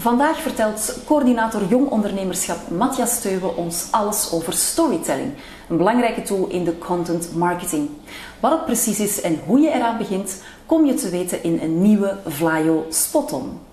Vandaag vertelt coördinator Jong Ondernemerschap Matthias Steuwe ons alles over storytelling, een belangrijke tool in de content marketing. Wat het precies is en hoe je eraan begint, kom je te weten in een nieuwe Vlaio Spot-on.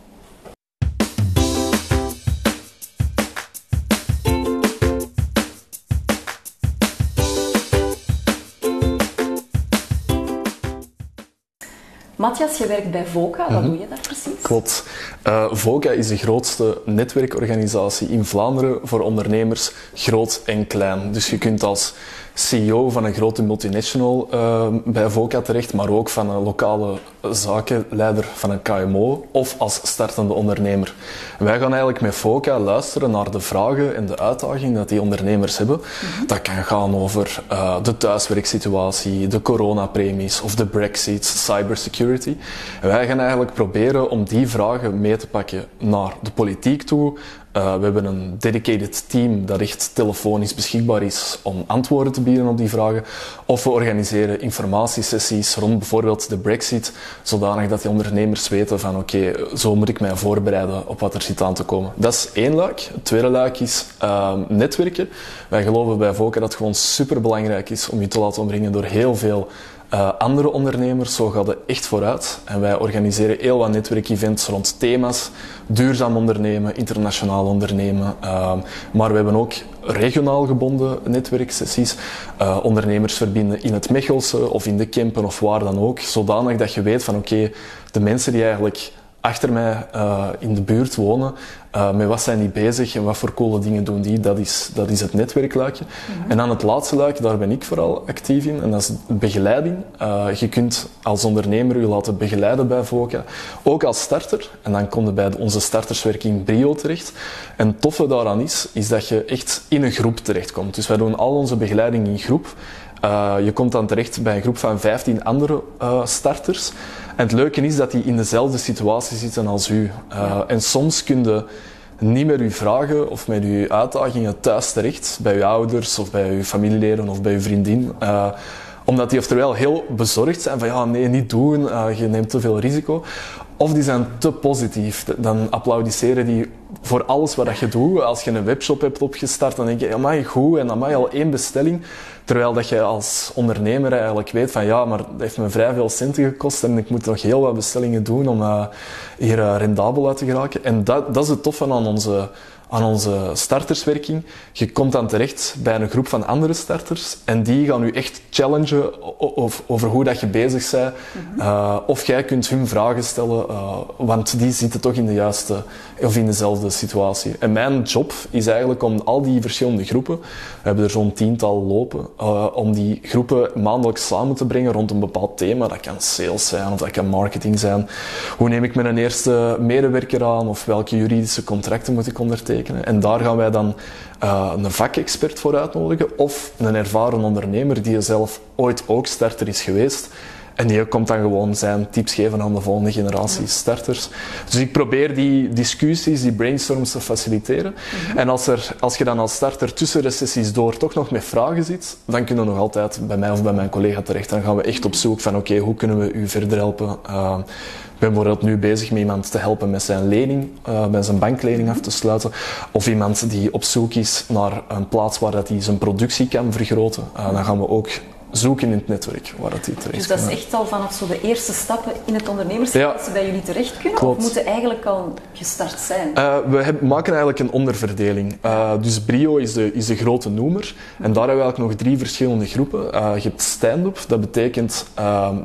Matthias, je werkt bij VOCA. Wat doe je daar precies? Klopt. Uh, VOCA is de grootste netwerkorganisatie in Vlaanderen voor ondernemers, groot en klein. Dus je kunt als CEO van een grote multinational uh, bij VOCA terecht, maar ook van een lokale zakenleider van een KMO of als startende ondernemer. wij gaan eigenlijk met VOCA luisteren naar de vragen en de uitdagingen dat die ondernemers hebben. Mhm. Dat kan gaan over uh, de thuiswerksituatie, de coronapremies of de brexit, cybersecurity. En wij gaan eigenlijk proberen om die vragen mee te pakken naar de politiek toe, uh, we hebben een dedicated team dat echt telefonisch beschikbaar is om antwoorden te bieden op die vragen. Of we organiseren informatiesessies rond bijvoorbeeld de Brexit, zodanig dat die ondernemers weten van oké, zo moet ik mij voorbereiden op wat er zit aan te komen. Dat is één luik. Het tweede luik is uh, netwerken. Wij geloven bij Voca dat het gewoon super belangrijk is om je te laten omringen door heel veel uh, andere ondernemers, zo gaat het echt vooruit. En wij organiseren heel wat netwerkevents rond thema's. Duurzaam ondernemen, internationaal ondernemen. Uh, maar we hebben ook regionaal gebonden netwerksessies. Uh, ondernemers verbinden in het Mechelse of in de Kempen of waar dan ook. Zodanig dat je weet van oké, de mensen die eigenlijk achter mij uh, in de buurt wonen, uh, met wat zijn die bezig en wat voor coole dingen doen die, dat is, dat is het netwerkluikje. Mm -hmm. En dan het laatste luikje, daar ben ik vooral actief in, en dat is begeleiding. Uh, je kunt als ondernemer je laten begeleiden bij VOCA, ook als starter. En dan kom je bij onze starterswerking Brio terecht. En het toffe daaraan is, is dat je echt in een groep terechtkomt. Dus wij doen al onze begeleiding in groep. Je komt dan terecht bij een groep van 15 andere starters. En het leuke is dat die in dezelfde situatie zitten als u. Uh, en soms kun je niet meer uw vragen of met uw uitdagingen thuis terecht, bij uw ouders of bij uw familieleden of bij uw vriendin. omdat die oftewel heel bezorgd zijn van ja, nee, niet doen, je neemt te veel risico. Of die zijn te positief. Dan applaudisseren die voor alles wat je doet. Als je een webshop hebt opgestart, dan denk je, je goed en dan mag je al één bestelling. Terwijl dat je als ondernemer eigenlijk weet van ja, maar dat heeft me vrij veel centen gekost en ik moet nog heel wat bestellingen doen om uh, hier uh, rendabel uit te geraken. En dat, dat is het toffe aan onze, aan onze starterswerking. Je komt dan terecht bij een groep van andere starters en die gaan u echt challengen over, over hoe dat je bezig bent. Uh, of jij kunt hun vragen stellen, uh, want die zitten toch in de juiste of in dezelfde situatie. En mijn job is eigenlijk om al die verschillende groepen, we hebben er zo'n tiental lopen, uh, om die groepen maandelijks samen te brengen rond een bepaald thema. Dat kan sales zijn of dat kan marketing zijn. Hoe neem ik mijn eerste medewerker aan of welke juridische contracten moet ik ondertekenen? En daar gaan wij dan uh, een vakexpert voor uitnodigen of een ervaren ondernemer die zelf ooit ook starter is geweest. En die komt dan gewoon zijn tips geven aan de volgende generatie starters. Dus ik probeer die discussies, die brainstorms te faciliteren. Mm -hmm. En als, er, als je dan als starter tussen de sessies door toch nog met vragen zit, dan kunnen we nog altijd bij mij of bij mijn collega terecht. Dan gaan we echt op zoek van oké, okay, hoe kunnen we u verder helpen? Uh, ik ben bijvoorbeeld nu bezig met iemand te helpen met zijn lening, uh, met zijn banklening af te sluiten. Of iemand die op zoek is naar een plaats waar dat hij zijn productie kan vergroten. Uh, dan gaan we ook zoeken in het netwerk waar dat die terecht Dus dat is echt al vanaf zo de eerste stappen in het ondernemerschap ja. dat ze bij jullie terecht kunnen? Klopt. Of moeten eigenlijk al gestart zijn? Uh, we heb, maken eigenlijk een onderverdeling. Uh, dus Brio is de, is de grote noemer. En daar hebben we eigenlijk nog drie verschillende groepen. Uh, je hebt stand-up, dat betekent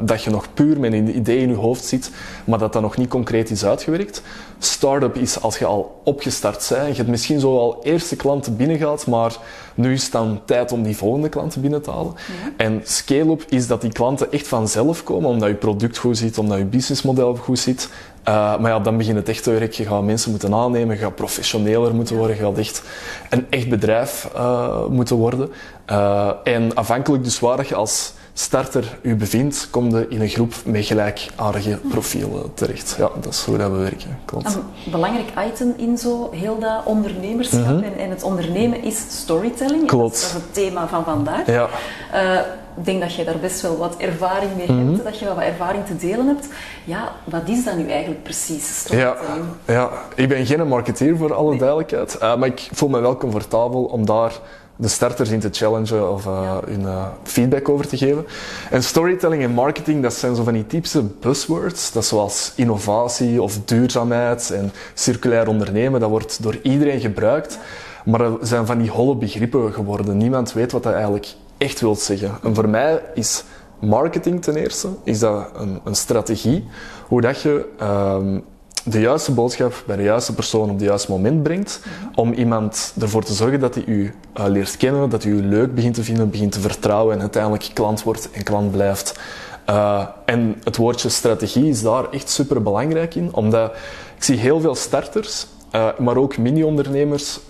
dat je nog puur met een idee in je hoofd zit, maar dat dat nog niet concreet is uitgewerkt. Startup is als je al opgestart bent. Je hebt misschien zo al eerste klanten binnengehaald, maar nu is het dan tijd om die volgende klanten binnen te halen. Ja. En scale-up is dat die klanten echt vanzelf komen, omdat je product goed zit, omdat je businessmodel goed zit. Uh, maar ja, dan begint het echt te werken. Je gaat mensen moeten aannemen, je gaat professioneler moeten worden, je gaat echt een echt bedrijf uh, moeten worden. Uh, en afhankelijk dus waar je als starter u bevindt, kom je in een groep met gelijkaardige profielen terecht. Ja, dat is hoe dat we werken. Klopt. Een belangrijk item in zo heel dat ondernemerschap -hmm. en, en, het ondernemen is storytelling. Klopt. Dat is het thema van vandaag. Ja. Uh, ik denk dat je daar best wel wat ervaring mee hebt, Mhm. dat je wel wat ervaring te delen hebt. Ja, wat is dat nu eigenlijk precies? Ja, storytelling? ja, ik ben geen marketeer voor alle duidelijkheid, eh, maar ik voel me wel comfortabel om daar de starters in te challengen of eh, hun eh, feedback over te geven. En storytelling en marketing, dat zijn zo van die typische buzzwords. Dat is zoals innovatie of duurzaamheid en circulair ondernemen. Dat wordt door iedereen gebruikt. Maar dat zijn van die holle begrippen geworden. Niemand weet wat dat eigenlijk echt wil zeggen. En voor mij is marketing ten eerste is dat een, een strategie. Hoe dat je ehm, de juiste boodschap bij de juiste persoon op het juiste moment brengt. Om iemand ervoor te zorgen dat hij u eh, leert kennen, dat hij u leuk begint te vinden, begint te vertrouwen en uiteindelijk klant wordt en klant blijft. Eh, en het woordje strategie is daar echt super belangrijk in, omdat ik zie heel veel starters, eh, maar ook mini-ondernemers.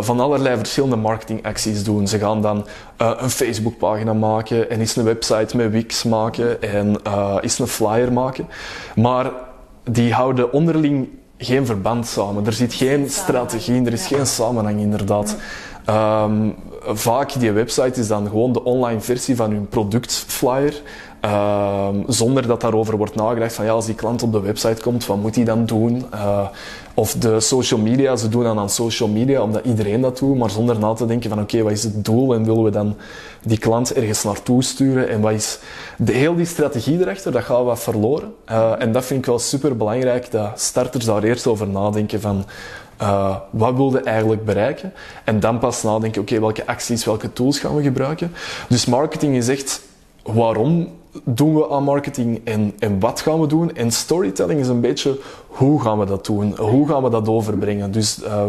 van allerlei verschillende marketingacties doen. Ze gaan dan eh, een Facebookpagina maken en eens een website met Wix maken en eh eens een flyer maken. Maar die houden onderling geen verband samen. Er zit geen strategie in, er is Ja. geen samenhang inderdaad. Ehm, vaak die website is dan gewoon de online versie van hun productflyer. Ehm, zonder dat daarover wordt nagedacht van ja, als die klant op de website komt, wat moet hij dan doen? Eh, of de social media, ze doen dan aan social media omdat iedereen dat doet, maar zonder na te denken van oké, wat is het doel en willen we dan die klant ergens naartoe sturen en wat is de, heel die strategie erachter, dat gaat wat verloren. Eh, en dat vind ik wel super belangrijk, dat starters daar eerst over nadenken van eh, wat wilde eigenlijk bereiken? En dan pas nadenken, oké, welke acties, welke tools gaan we gebruiken? Dus marketing is echt waarom doen we aan marketing en, en wat gaan we doen? En storytelling is een beetje hoe gaan we dat doen? Hoe gaan we dat overbrengen? Dus eh,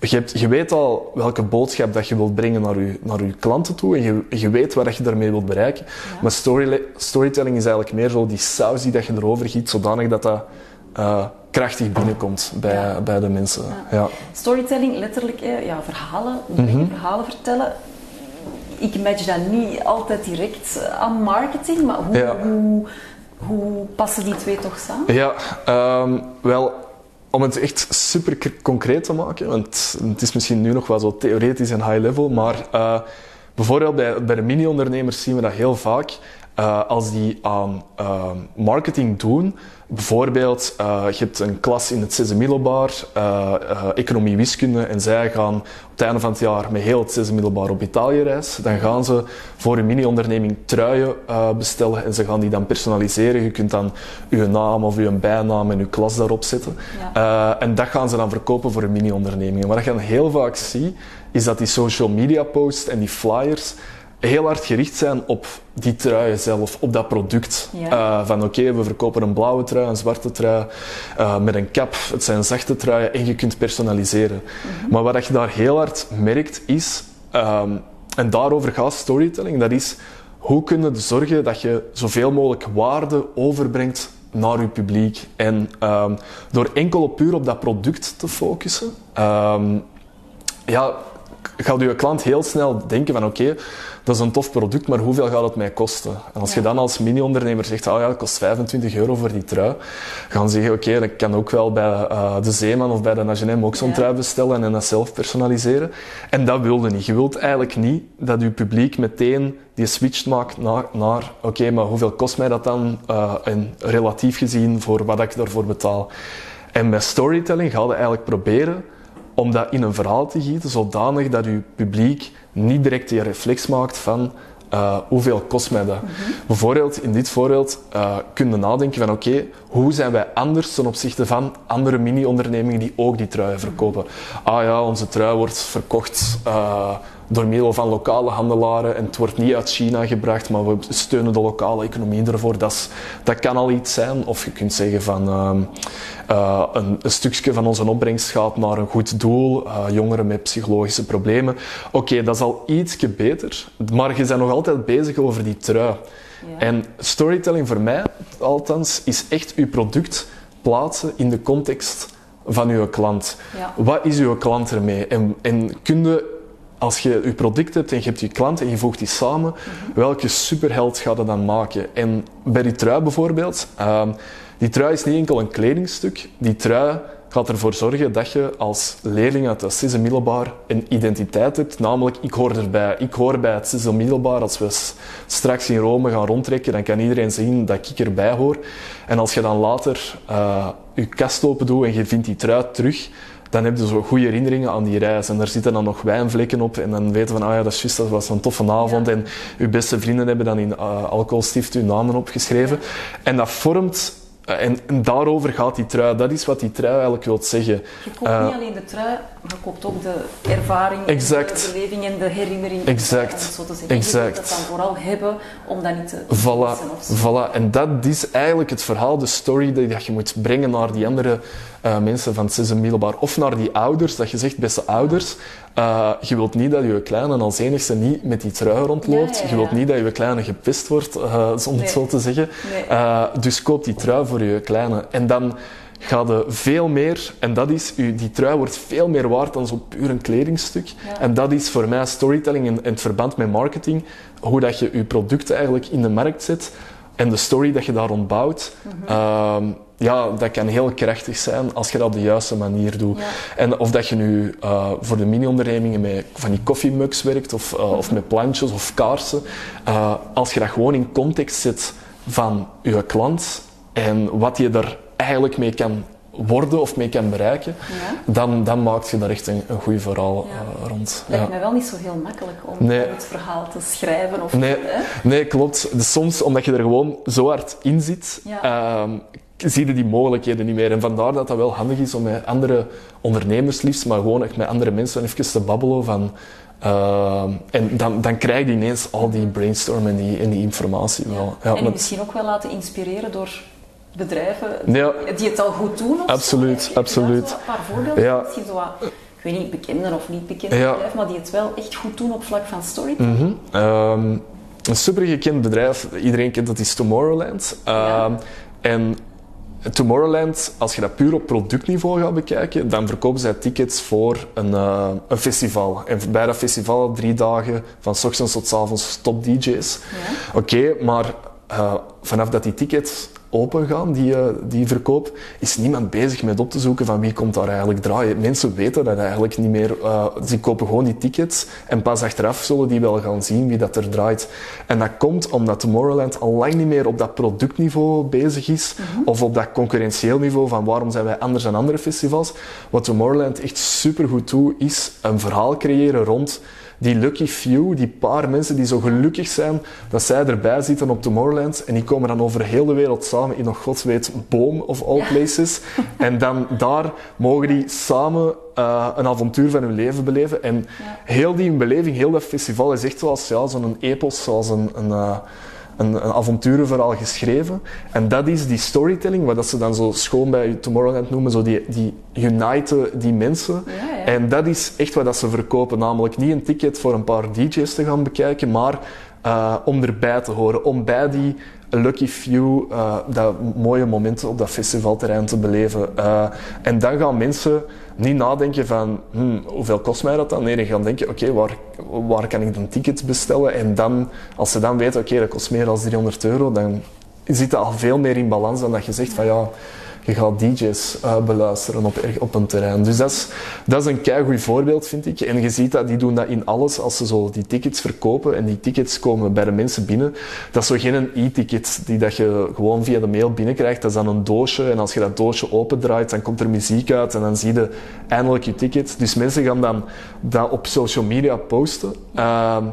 je, hebt, je weet al welke boodschap dat je wilt brengen naar je, naar je klanten toe en je, je weet wat je daarmee wilt bereiken. Maar story, storytelling is eigenlijk meer zo die saus die dat je erover giet, zodanig dat dat eh, krachtig binnenkomt bij, Ja. bij de mensen. Ja. Storytelling, letterlijk, ja, verhalen, brengen, Mhm. verhalen vertellen. Ik match dat niet altijd direct eh, aan marketing, maar hoe, Ja. hoe, hoe passen die twee toch samen? Ja, ehm, wel, om het echt super concreet te maken, want het is misschien nu nog wel zo theoretisch en high level, maar eh, bijvoorbeeld bij, bij de mini-ondernemers zien we dat heel vaak. Eh, als die aan ehm, marketing doen, bijvoorbeeld, eh, je hebt een klas in het zesde middelbaar, eh, economie wiskunde, en zij gaan op het einde van het jaar met heel het zesde middelbaar op Italië reis. Dan gaan ze voor hun mini-onderneming truien bestellen en ze gaan die dan personaliseren. Je kunt dan je naam of je bijnaam en je klas daarop zetten. En dat gaan ze dan verkopen voor een mini-onderneming. Wat je dan heel vaak ziet, is dat die social media posts en die flyers heel hard gericht zijn op die truien zelf, op dat product. Ja. Eh, van oké, we verkopen een blauwe trui, een zwarte trui, eh, met een kap. Het zijn zachte truien en je kunt personaliseren. Maar wat je daar heel hard merkt is, ehm, en daarover gaat storytelling, dat is hoe kunnen we zorgen dat je zoveel mogelijk waarde overbrengt naar je publiek. En ehm, door enkel op puur op dat product te focussen, ehm, ja, gaat je klant heel snel denken van oké, dat is een tof product, maar hoeveel gaat het mij kosten? En als je dan als mini-ondernemer zegt, oh ja, het kost 25 euro voor die trui, gaan ze zeggen, oké, dat kan ook wel bij eh, de Zeeman of bij de H&M ook zo'n Ja. trui bestellen en dat zelf personaliseren. En dat wilde niet. Je wilt eigenlijk niet dat je publiek meteen die switch maakt naar, naar oké, maar hoeveel kost mij dat dan? eh, en relatief gezien voor wat ik daarvoor betaal. En bij storytelling ga je eigenlijk proberen om dat in een verhaal te gieten, zodanig dat je publiek niet direct die reflex maakt van eh, hoeveel kost mij dat. Bijvoorbeeld, in dit voorbeeld eh kun je nadenken van oké, hoe zijn wij anders ten opzichte van andere mini-ondernemingen die ook die truien verkopen. Ah ja, onze trui wordt verkocht eh, door middel van lokale handelaren en het wordt niet uit China gebracht, maar we steunen de lokale economie ervoor. Dat, is, dat kan al iets zijn. Of je kunt zeggen van ehm, eh, een, een stukje van onze opbrengst gaat naar een goed doel, eh, jongeren met psychologische problemen. Oké, dat is al ietsje beter, maar je bent nog altijd bezig over die trui. Ja. En storytelling voor mij, althans, is echt uw product plaatsen in de context van uw klant. Ja. Wat is uw klant ermee? En, en kun je, als je je product hebt en je hebt je klant en je voegt die samen, welke superheld gaat dat dan maken? En bij die trui bijvoorbeeld, ehm, die trui is niet enkel een kledingstuk. Die trui gaat ervoor zorgen dat je als leerling uit het zesde middelbaar een identiteit hebt. Namelijk, ik hoor erbij. Ik hoor bij het zesde middelbaar. Als we straks in Rome gaan rondtrekken, dan kan iedereen zien dat ik erbij hoor. En als je dan later uh, je kast open doet en je vindt die trui terug, dan heb je zo goede herinneringen aan die reis. En daar zitten dan nog wijnvlekken op. En dan weten we van, ah ja, dat is juist, dat was een toffe avond. En uw beste vrienden hebben dan in uh, alcoholstift uw namen opgeschreven. En dat vormt eh, en, en, daarover gaat die trui. Dat is wat die trui eigenlijk wil zeggen. Je koopt uh, niet alleen de trui, je koopt ook de ervaring, exact. de beleving en de herinnering. Exact. Zo te zeggen. Exact. Je moet dat dan vooral hebben om dat niet te voilà. voilà. En dat is eigenlijk het verhaal, de story dat je moet brengen naar die andere uh, mensen van het zesde middelbaar. Of naar die ouders, dat je zegt, beste ouders, uh, je wilt niet dat je kleine als enigste niet met die trui rondloopt. Ja, ja, ja. Je wilt niet dat je kleine gepist wordt, uh, om Nee. het zo te zeggen. Nee. dus koop die trui voor je kleine. En dan ga je veel meer, en dat is, die trui wordt veel meer waard dan zo'n puur een kledingstuk. Ja. En dat is voor mij storytelling in, in het verband met marketing. Hoe dat je je product eigenlijk in de markt zet en de story dat je daar rond bouwt. Mhm. Ehm, ja, dat kan heel krachtig zijn als je dat op de juiste manier doet. Ja. En of dat je nu eh, voor de mini-ondernemingen met van die koffiemugs werkt, of, eh, of met plantjes of kaarsen. eh, als je dat gewoon in context zet van je klant en wat je er eigenlijk mee kan worden of mee kan bereiken, Ja. dan, dan maak je daar echt een, een goed verhaal Ja. eh, rond. Lijkt Ja. mij wel niet zo heel makkelijk om Nee. het verhaal te schrijven. Of, Nee, hè? nee, klopt. Dus soms, omdat je er gewoon zo hard in zit, Ja. Zie je die mogelijkheden niet meer. En vandaar dat dat wel handig is om met andere ondernemers liefst, maar gewoon echt met andere mensen even te babbelen van... ehm, en dan, dan krijg je ineens al die brainstorm en die, en die informatie wel. Ja, en je misschien ook wel laten inspireren door bedrijven Ja. die het al goed doen. Of Absoluut, zo. Absoluut. zo Een paar voorbeelden. Ja. Misschien zo wat, ik weet niet, bekende of niet bekende Ja. bedrijven, maar die het wel echt goed doen op vlak van storytelling. Mhm. Ehm, een super gekend bedrijf, iedereen kent dat, is Tomorrowland. Ehm, En Tomorrowland, als je dat puur op productniveau gaat bekijken, dan verkopen zij tickets voor een, eh, een festival. En bij dat festival drie dagen, van ochtends tot s avonds, top DJ's. Ja. Oké, maar eh, vanaf dat die tickets open gaan, die, eh, die verkoop, is niemand bezig met op te zoeken van wie komt daar eigenlijk draaien. Mensen weten dat eigenlijk niet meer. eh ze kopen gewoon die tickets en pas achteraf zullen die wel gaan zien wie dat er draait. En dat komt omdat Tomorrowland al lang niet meer op dat productniveau bezig is of op dat concurrentieel niveau van waarom zijn wij anders dan andere festivals. Wat Tomorrowland echt supergoed doet, is een verhaal creëren rond die lucky few, die paar mensen die zo gelukkig zijn dat zij erbij zitten op Tomorrowland en die komen dan over heel de wereld samen in nog god weet boom of all Ja. places. En dan daar mogen die samen eh, een avontuur van hun leven beleven. En Ja. heel die beleving, heel dat festival is echt zoals ja, zo'n epos, zoals een, een, eh, een, een avonturenverhaal geschreven. En dat is die storytelling, wat dat ze dan zo schoon bij Tomorrowland noemen, zo die, die uniten die mensen. Ja, ja. En dat is echt wat dat ze verkopen, namelijk niet een ticket voor een paar DJ's te gaan bekijken, maar eh, om erbij te horen, om bij die lucky few eh, dat mooie momenten op dat festivalterrein te beleven. Eh, en dan gaan mensen niet nadenken van hmm, hoeveel kost mij dat dan? Nee, die gaan denken, oké, waar, waar kan ik dan tickets bestellen? En dan, als ze dan weten, oké, dat kost meer dan 300 euro, dan zit dat al veel meer in balans dan dat je zegt van ja, je gaat DJ's eh, beluisteren op, op een terrein. Dus dat is, dat is een keigoed voorbeeld, vind ik. En je ziet dat, die doen dat in alles als ze zo die tickets verkopen en die tickets komen bij de mensen binnen. Dat is zo geen e-ticket die dat je gewoon via de mail binnenkrijgt. Dat is dan een doosje en als je dat doosje opendraait, dan komt er muziek uit en dan zie je eindelijk je ticket. Dus mensen gaan dan dat op social media posten. Ehm,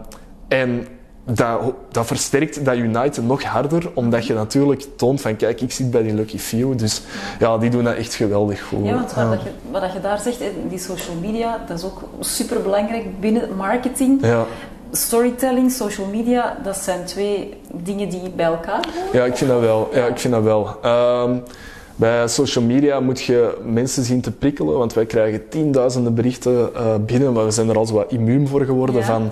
en dat, dat versterkt dat United nog harder, omdat je natuurlijk toont van kijk, ik zit bij die Lucky Few. Dus ja, die doen dat echt geweldig goed. Ja, want wat, Ja. dat je, wat dat je daar zegt, die social media, dat is ook super belangrijk binnen marketing. Ja. Storytelling, social media, dat zijn twee dingen die bij elkaar horen. Ja, ik vind dat wel. Ja, ik vind dat wel. Ehm, bij social media moet je mensen zien te prikkelen, want wij krijgen tienduizenden berichten eh, binnen, maar we zijn er al zo wat immuun voor geworden Ja. van,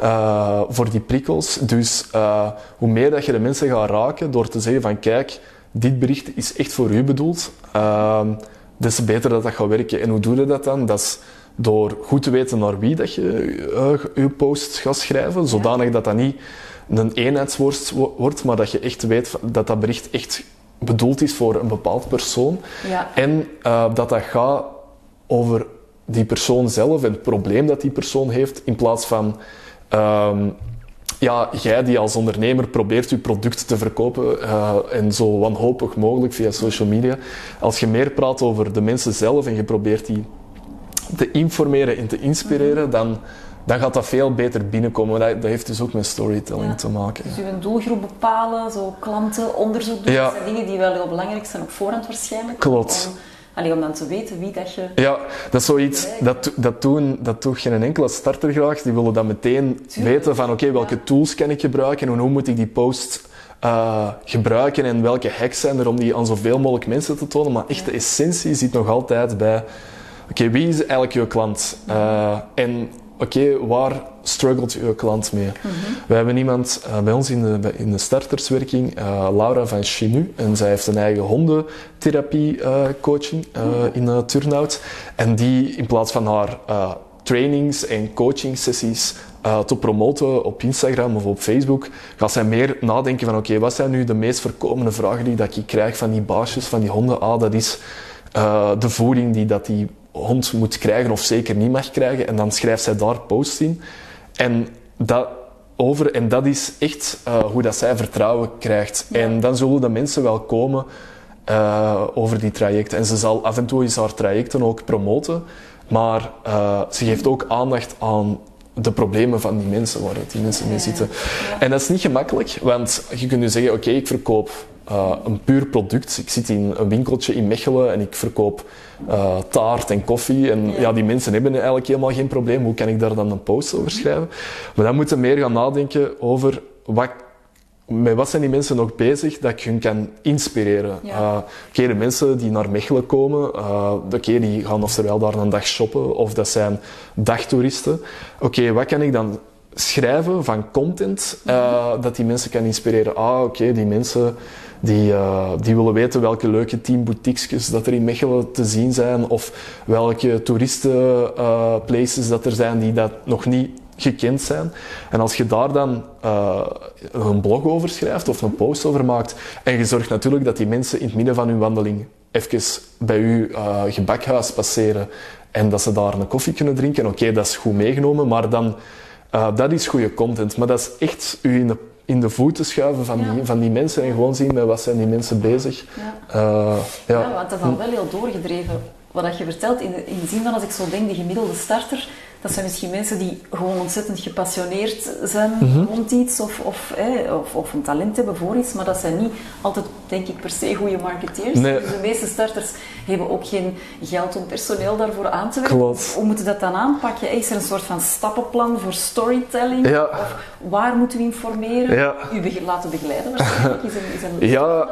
eh, voor die prikkels. Dus eh, hoe meer dat je de mensen gaat raken door te zeggen van kijk, dit bericht is echt voor u bedoeld, ehm, des te beter dat dat gaat werken. En hoe doe je dat dan? Dat is door goed te weten naar wie dat je eh, je post gaat schrijven, zodanig dat dat niet een eenheidswoord wo- wordt, maar dat je echt weet dat dat bericht echt bedoeld is voor een bepaald persoon. Ja. En uh, dat dat gaat over die persoon zelf en het probleem dat die persoon heeft, in plaats van um, ja, jij die als ondernemer probeert je product te verkopen uh, en zo wanhopig mogelijk via social media. Als je meer praat over de mensen zelf en je probeert die te informeren en te inspireren, dan, dan gaat dat veel beter binnenkomen. Dat, dat heeft dus ook met storytelling te maken. Dus je doelgroep bepalen, zo klanten, onderzoek doen, dat zijn dingen die wel heel belangrijk zijn op voorhand waarschijnlijk. Klopt. Allee, om dan te weten wie dat je... Ja, dat is zoiets, dat, dat, doen, dat doet geen enkele starter graag. Die willen dan meteen weten van oké, welke tools kan ik gebruiken en hoe moet ik die post uh, gebruiken en welke hacks zijn er om die aan zoveel mogelijk mensen te tonen. Maar echt de essentie zit nog altijd bij oké, wie is eigenlijk je klant? Uh, en oké, waar struggelt je klant mee? Mm We hebben iemand uh, bij ons in de, in de starterswerking, uh, Laura van Chinu, en zij heeft een eigen hondentherapie-coaching uh, in Turnhout. En die in plaats van haar trainings en coaching sessies te promoten op Instagram of op Facebook, gaat zij meer nadenken van oké, wat zijn nu de meest voorkomende vragen die dat ik krijg van die baasjes, van die honden? Ah, dat is de voeding die dat die hond moet krijgen of zeker niet mag krijgen. En dan schrijft zij daar posts in. En dat over. En dat is echt uh, hoe dat zij vertrouwen krijgt. Ja. En dan zullen de mensen wel komen uh, over die trajecten. En ze zal af en toe eens haar trajecten ook promoten. Maar uh, ze geeft ook aandacht aan de problemen van die mensen waar die mensen mee zitten. En dat is niet gemakkelijk, want je kunt nu zeggen, oké, okay, ik verkoop uh, een puur product. Ik zit in een winkeltje in Mechelen en ik verkoop uh, taart en koffie. En ja. ja. die mensen hebben eigenlijk helemaal geen probleem. Hoe kan ik daar dan een post over schrijven? Maar dan moeten we meer gaan nadenken over wat, met wat zijn die mensen nog bezig dat ik hun kan inspireren. Ja. Uh, Oké, de mensen die naar Mechelen komen, uh, okay, die gaan oftewel daar een dag shoppen of dat zijn dagtoeristen. Oké, okay, wat kan ik dan schrijven van content uh, dat die mensen kan inspireren? Ah, oké, die mensen die, die willen weten welke leuke tien boutiques dat er in Mechelen te zien zijn of welke toeristenplaces dat er zijn die dat nog niet gekend zijn. En als je daar dan uh, een blog over schrijft of een post over maakt en je zorgt natuurlijk dat die mensen in het midden van hun wandeling even bij je uh, gebakhuis passeren en dat ze daar een koffie kunnen drinken, oké, okay, dat is goed meegenomen, maar dan, uh, dat is goede content. Maar dat is echt u in de in de voeten schuiven van, ja. die, van die mensen en gewoon zien met wat zijn die mensen bezig. Ja, ja. ja want dat is al wel heel doorgedreven. Wat je vertelt, in de, in de zin van als ik zo denk, de gemiddelde starter, dat zijn misschien mensen die gewoon ontzettend gepassioneerd zijn mm-hmm. rond iets of, of, eh, of, of, een talent hebben voor iets, maar dat zijn niet altijd, denk ik, per se goede marketeers. Nee. Dus de meeste starters hebben ook geen geld om personeel daarvoor aan te werken. Klopt. Hoe moeten dat dan aanpakken? Is er een soort van stappenplan voor storytelling? Ja. Of waar moeten we informeren? Ja. U laten begeleiden waarschijnlijk? Is een, is een ja,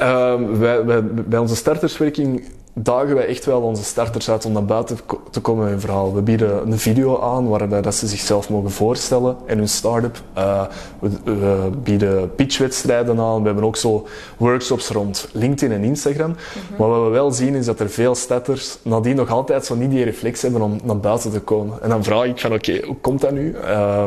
uh, wij, bij onze starterswerking dagen wij echt wel onze starters uit om naar buiten te komen met hun verhaal. We bieden een video aan waarbij dat ze zichzelf mogen voorstellen en hun start-up. Uh, we, we, bieden pitchwedstrijden aan. We hebben ook zo workshops rond LinkedIn en Instagram. Mm-hmm. Maar wat we wel zien is dat er veel starters nadien nog altijd zo niet die reflex hebben om naar buiten te komen. En dan vraag ik van oké, okay, hoe komt dat nu? Uh,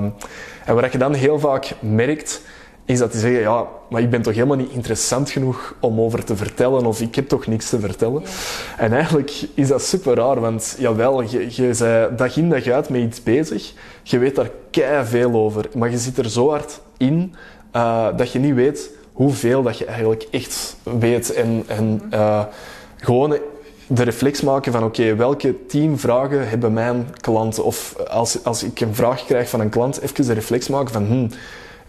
en wat je dan heel vaak merkt is dat die zeggen, ja, maar ik ben toch helemaal niet interessant genoeg om over te vertellen, of ik heb toch niks te vertellen. Ja. En eigenlijk is dat super raar, want jawel, je, je bent dag in dag uit met iets bezig, je weet daar kei veel over, maar je zit er zo hard in uh, dat je niet weet hoeveel dat je eigenlijk echt weet. En, en uh, gewoon de reflex maken van oké, okay, welke tien vragen hebben mijn klanten? Of als, als ik een vraag krijg van een klant, even de reflex maken van hmm,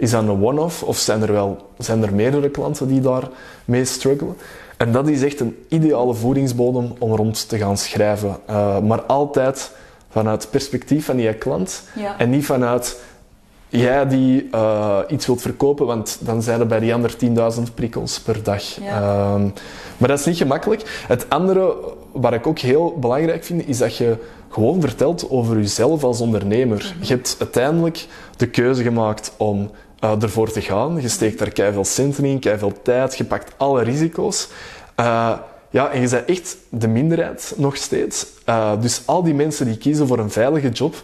is dat een one-off of zijn er, wel, zijn er meerdere klanten die daarmee struggelen? En dat is echt een ideale voedingsbodem om rond te gaan schrijven. Uh, maar altijd vanuit het perspectief van die klant ja. en niet vanuit jij die uh, iets wilt verkopen, want dan zijn er bij die ander 10.000 prikkels per dag. Ja. Um, maar dat is niet gemakkelijk. Het andere, wat ik ook heel belangrijk vind, is dat je gewoon vertelt over jezelf als ondernemer. Mhm. Je hebt uiteindelijk de keuze gemaakt om uh, ervoor te gaan. Je steekt daar keihard centen in, keihard tijd, je pakt alle risico's. Uh, ja, en je bent echt de minderheid nog steeds. Uh, dus al die mensen die kiezen voor een veilige job,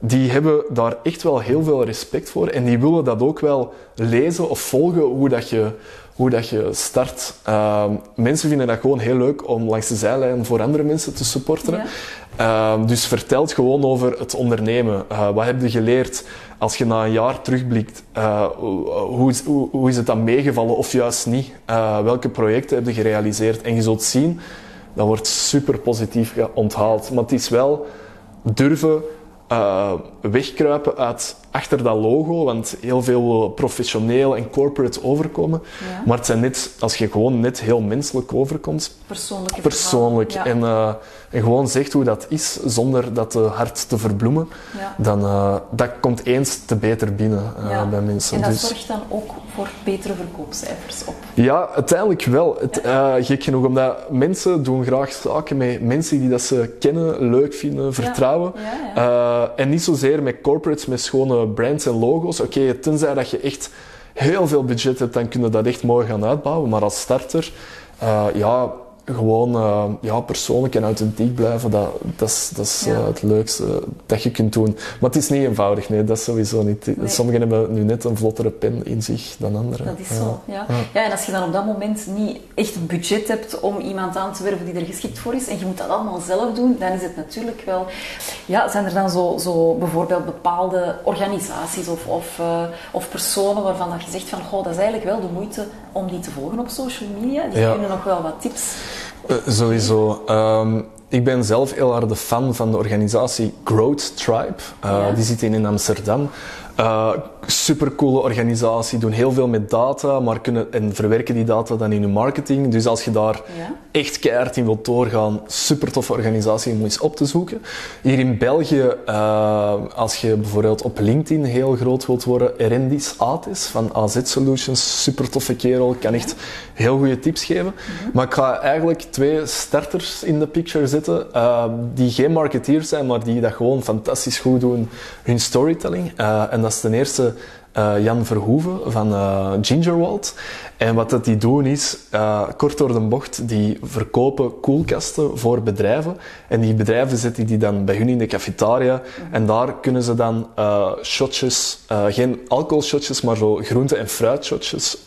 die hebben daar echt wel heel veel respect voor. En die willen dat ook wel lezen of volgen, hoe dat je hoe dat je start. Ehm, mensen vinden dat gewoon heel leuk om langs de zijlijn voor andere mensen te supporteren. Ehm, dus vertel gewoon over het ondernemen. Uh, wat heb je geleerd als je na een jaar terugblikt? Uh, hoe, hoe, hoe, is het dan meegevallen of juist niet? Uh, welke projecten heb je gerealiseerd? En je zult zien, dat wordt super positief onthaald. Maar het is wel durven wegkruipen uit achter dat logo, want heel veel professioneel en corporate overkomen. Ja. Maar het zijn net, als je gewoon net heel menselijk overkomt. Persoonlijk. Persoonlijk. En, uh, en gewoon zegt hoe dat is, zonder dat te hard te verbloemen, ja. dan uh, dat komt eens te beter binnen uh, bij mensen. En dat dus, zorgt dan ook voor betere verkoopcijfers op? Ja, uiteindelijk wel. Het, gek genoeg, omdat mensen doen graag zaken met mensen die dat ze kennen, leuk vinden, vertrouwen. en niet zozeer met corporates, met schone brands en logo's. Oké, tenzij dat je echt heel veel budget hebt, dan kun je dat echt mooi gaan uitbouwen. Maar als starter, uh, ja, gewoon uh, ja, persoonlijk en authentiek blijven, dat, dat is, dat is ja. uh, het leukste dat je kunt doen. Maar het is niet eenvoudig, nee, dat is sowieso niet. Nee. Sommigen hebben nu net een vlottere pen in zich dan anderen. Dat is zo, ja. ja. en als je dan op dat moment niet echt een budget hebt om iemand aan te werven die er geschikt voor is, en je moet dat allemaal zelf doen, dan is het natuurlijk wel... Ja, zijn er dan zo, zo bijvoorbeeld bepaalde organisaties of, of, uh, of personen waarvan dat je zegt van, goh, dat is eigenlijk wel de moeite om die te volgen op social media? Die kunnen nog wel wat tips uh, sowieso. Um, ik ben zelf heel hard de fan van de organisatie Growth Tribe. Uh, ja. Die zit in Amsterdam. Uh, supercoole organisatie, doen heel veel met data, maar kunnen en verwerken die data dan in hun marketing. Dus als je daar ja. echt keihard in wilt doorgaan, super toffe organisatie om eens op te zoeken. Hier in België, uh, als je bijvoorbeeld op LinkedIn heel groot wilt worden, Erendis Atis van AZ Solutions, super toffe kerel, kan echt heel goede tips geven. Mm -hmm. Maar ik ga eigenlijk twee starters in de picture zetten, uh, die geen marketeers zijn, maar die dat gewoon fantastisch goed doen, hun storytelling. en dat is ten eerste uh, Jan Verhoeven van uh, Gingerwald. En wat dat die doen is, uh, kort door de bocht, die verkopen koelkasten voor bedrijven. En die bedrijven zetten die dan bij hun in de cafetaria. En daar kunnen ze dan shotjes, geen alcoholshotjes, maar zo groente- en fruitshotjes,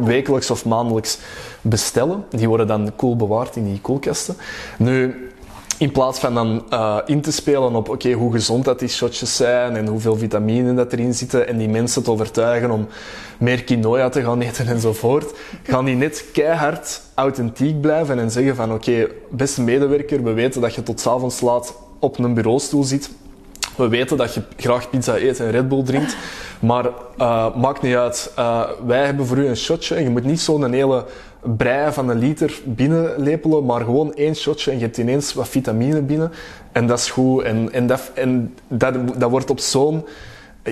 wekelijks of maandelijks bestellen. Die worden dan koel bewaard in die koelkasten. Nu, in plaats van dan uh, in te spelen op oké, hoe gezond dat die shotjes zijn en hoeveel vitamine dat erin zitten en die mensen te overtuigen om meer quinoa te gaan eten enzovoort, gaan die net keihard authentiek blijven en zeggen van oké, beste medewerker, we weten dat je tot avonds laat op een bureaustoel zit. We weten dat je graag pizza eet en Red Bull drinkt. Maar uh, maakt niet uit. Uh, wij hebben voor u een shotje. Je moet niet zo'n hele brei van een liter binnenlepelen, maar gewoon één shotje en je hebt ineens wat vitamine binnen. En dat is goed. En, en, dat, en dat, dat wordt op zo'n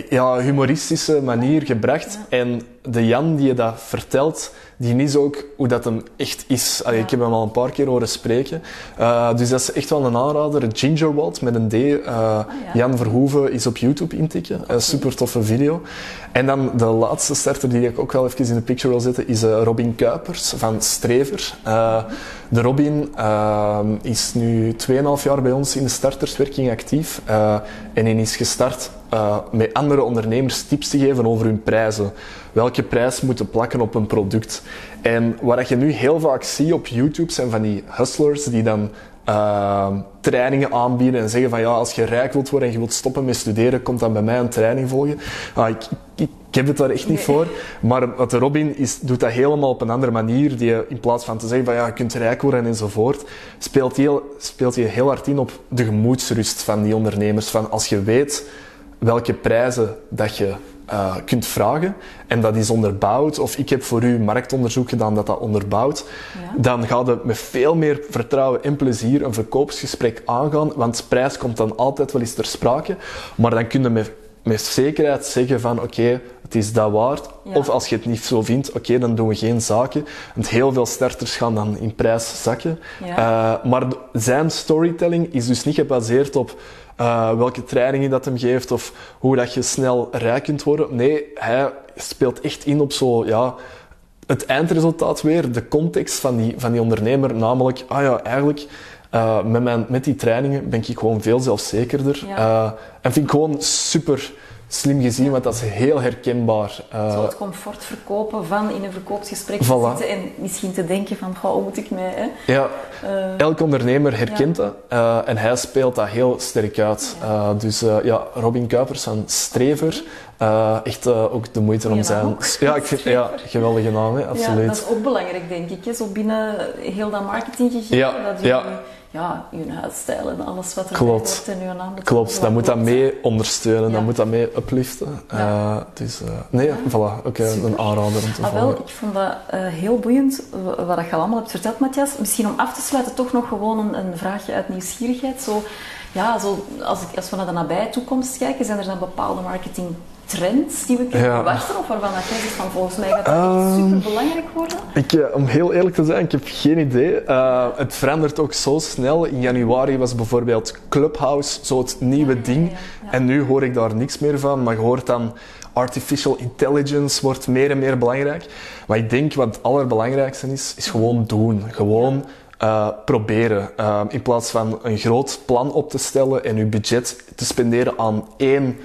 ja, humoristische manier gebracht. En de Jan die je dat vertelt, die is ook hoe dat hem echt is. Allee, ja. Ik heb hem al een paar keer horen spreken. Uh, dus dat is echt wel een aanrader. Gingerwald met een D. Uh, ah, ja. Jan Verhoeven is op YouTube intikken. Okay. super toffe video. En dan de laatste starter die ik ook wel even in de picture wil zetten, is Robin Kuipers van Strever. de Robin is nu 2,5 jaar bij ons in de starterswerking actief. en hij is gestart met andere ondernemers tips te geven over hun prijzen welke prijs moeten plakken op een product. En wat je nu heel vaak ziet op YouTube zijn van die hustlers die dan uh, trainingen aanbieden en zeggen van ja, als je rijk wilt worden en je wilt stoppen met studeren, komt dan bij mij een training volgen. Ah, ik, ik, ik, heb het daar echt niet voor. Maar wat de Robin is, doet dat helemaal op een andere manier. Die in plaats van te zeggen van ja, je kunt rijk worden enzovoort, speelt hij speelt heel, heel hard in op de gemoedsrust van die ondernemers. Van als je weet welke prijzen dat je uh, kunt vragen en dat is onderbouwd, of ik heb voor u marktonderzoek gedaan dat dat onderbouwt, ja. dan gaat het met veel meer vertrouwen en plezier een verkoopsgesprek aangaan, want prijs komt dan altijd wel eens ter sprake, maar dan kun je met, met zekerheid zeggen van oké, okay, het is dat waard, ja. of als je het niet zo vindt, oké, okay, dan doen we geen zaken, want heel veel starters gaan dan in prijs zakken. Ja. Uh, maar zijn storytelling is dus niet gebaseerd op uh, welke trainingen dat hem geeft of hoe dat je snel rijk kunt worden. Nee, hij speelt echt in op zo, ja, het eindresultaat weer, de context van die, van die ondernemer, namelijk, ah ja, eigenlijk, uh, met, mijn, met die trainingen ben ik gewoon veel zelfzekerder. Ja. Uh, en vind ik gewoon super slim gezien, want dat is heel herkenbaar. Uh, Zo het comfort verkopen van in een verkoopsgesprek voilà. te zitten en misschien te denken van, hoe moet ik mij... Hè? Ja, uh, elk ondernemer herkent ja. dat uh, en hij speelt dat heel sterk uit. Ja. dus ja, Robin Kuipers van Strever, echt ook de moeite om zijn... Ja, ik vind, ja, geweldige naam, hè, absoluut. Ja, dat is ook belangrijk, denk ik, hè? zo binnen heel dat marketinggegeven. Ja, dat je, ja ja, je huisstijl en alles wat er Klopt. hoort en je naam. Klopt, dat moet dat mee ondersteunen, Ja. dat moet dat mee upliften. Ja. Uh, dus, uh, nee, voilà, uh, een aanrader om te Ah, volgen. wel, ik vond dat eh, heel boeiend wat je allemaal hebt verteld, Matthias. Misschien om af te sluiten toch nog gewoon een, een vraagje uit nieuwsgierigheid. Zo, ja, zo, als, ik, als we naar de nabije toekomst kijken, zijn er dan bepaalde marketing trends die we kunnen Ja. verwachten? Of waarvan dat jij zegt van volgens mij gaat dat Ehm, super belangrijk worden? Ik, eh, om heel eerlijk te zijn, ik heb geen idee. Eh, het verandert ook zo snel. In januari was bijvoorbeeld Clubhouse zo het nieuwe Ja, ding. ja. En nu hoor ik daar niks meer van. Maar je hoort dan artificial intelligence wordt meer en meer belangrijk. Maar ik denk wat het allerbelangrijkste is, is gewoon doen. Gewoon eh, proberen. In plaats van een groot plan op te stellen en je budget te spenderen aan één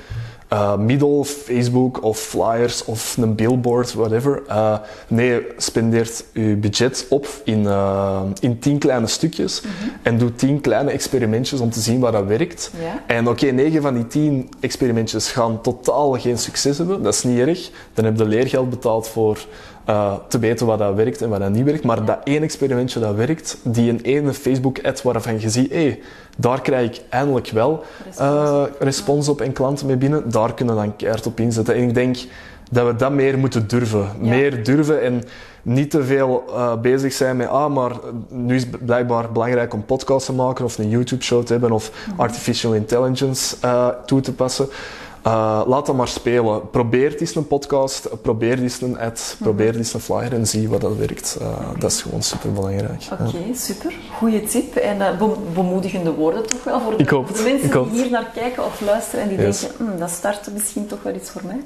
eh, middel, Facebook of flyers of een billboard, whatever. Eh, nee, spendeert uw budget op in, eh, in tien kleine stukjes en doe tien kleine experimentjes om te zien waar dat werkt. Ja. En oké, negen van die tien experimentjes gaan totaal geen succes hebben. Dat is niet erg. Dan heb je leergeld betaald voor eh, te weten wat dat werkt en wat dat niet werkt. Maar dat één experimentje dat werkt, die een ene Facebook-ad waarvan je ziet, hé, daar krijg ik eindelijk wel eh, respons op en klanten mee binnen, daar kunnen we dan keihard op inzetten. En ik denk dat we dat meer moeten durven. Ja. Meer durven en niet te veel eh, bezig zijn met, ah, maar nu is het blijkbaar belangrijk om podcasts te maken of een YouTube-show te hebben of artificial intelligence toe te passen. Eh, laat dat maar spelen. Probeer eens een podcast, probeer eens een ad, probeer eens een flyer en zie wat dat werkt. Eh, Dat is gewoon super belangrijk. Oké, super. Goeie tip. En be- bemoedigende woorden toch wel voor de, mensen die hier naar kijken of luisteren en die Yes. denken, "Hmm, dat start misschien toch wel iets voor mij.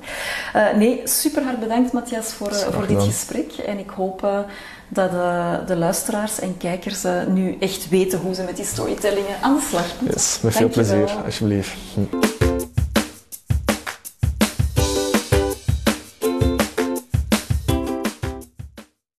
Nee, super hard bedankt Matthias voor, voor dit gesprek. En ik hoop dat de luisteraars en kijkers nu echt weten hoe ze met die storytellingen aan de slag moeten. Yes, met veel plezier, alsjeblieft. Hm.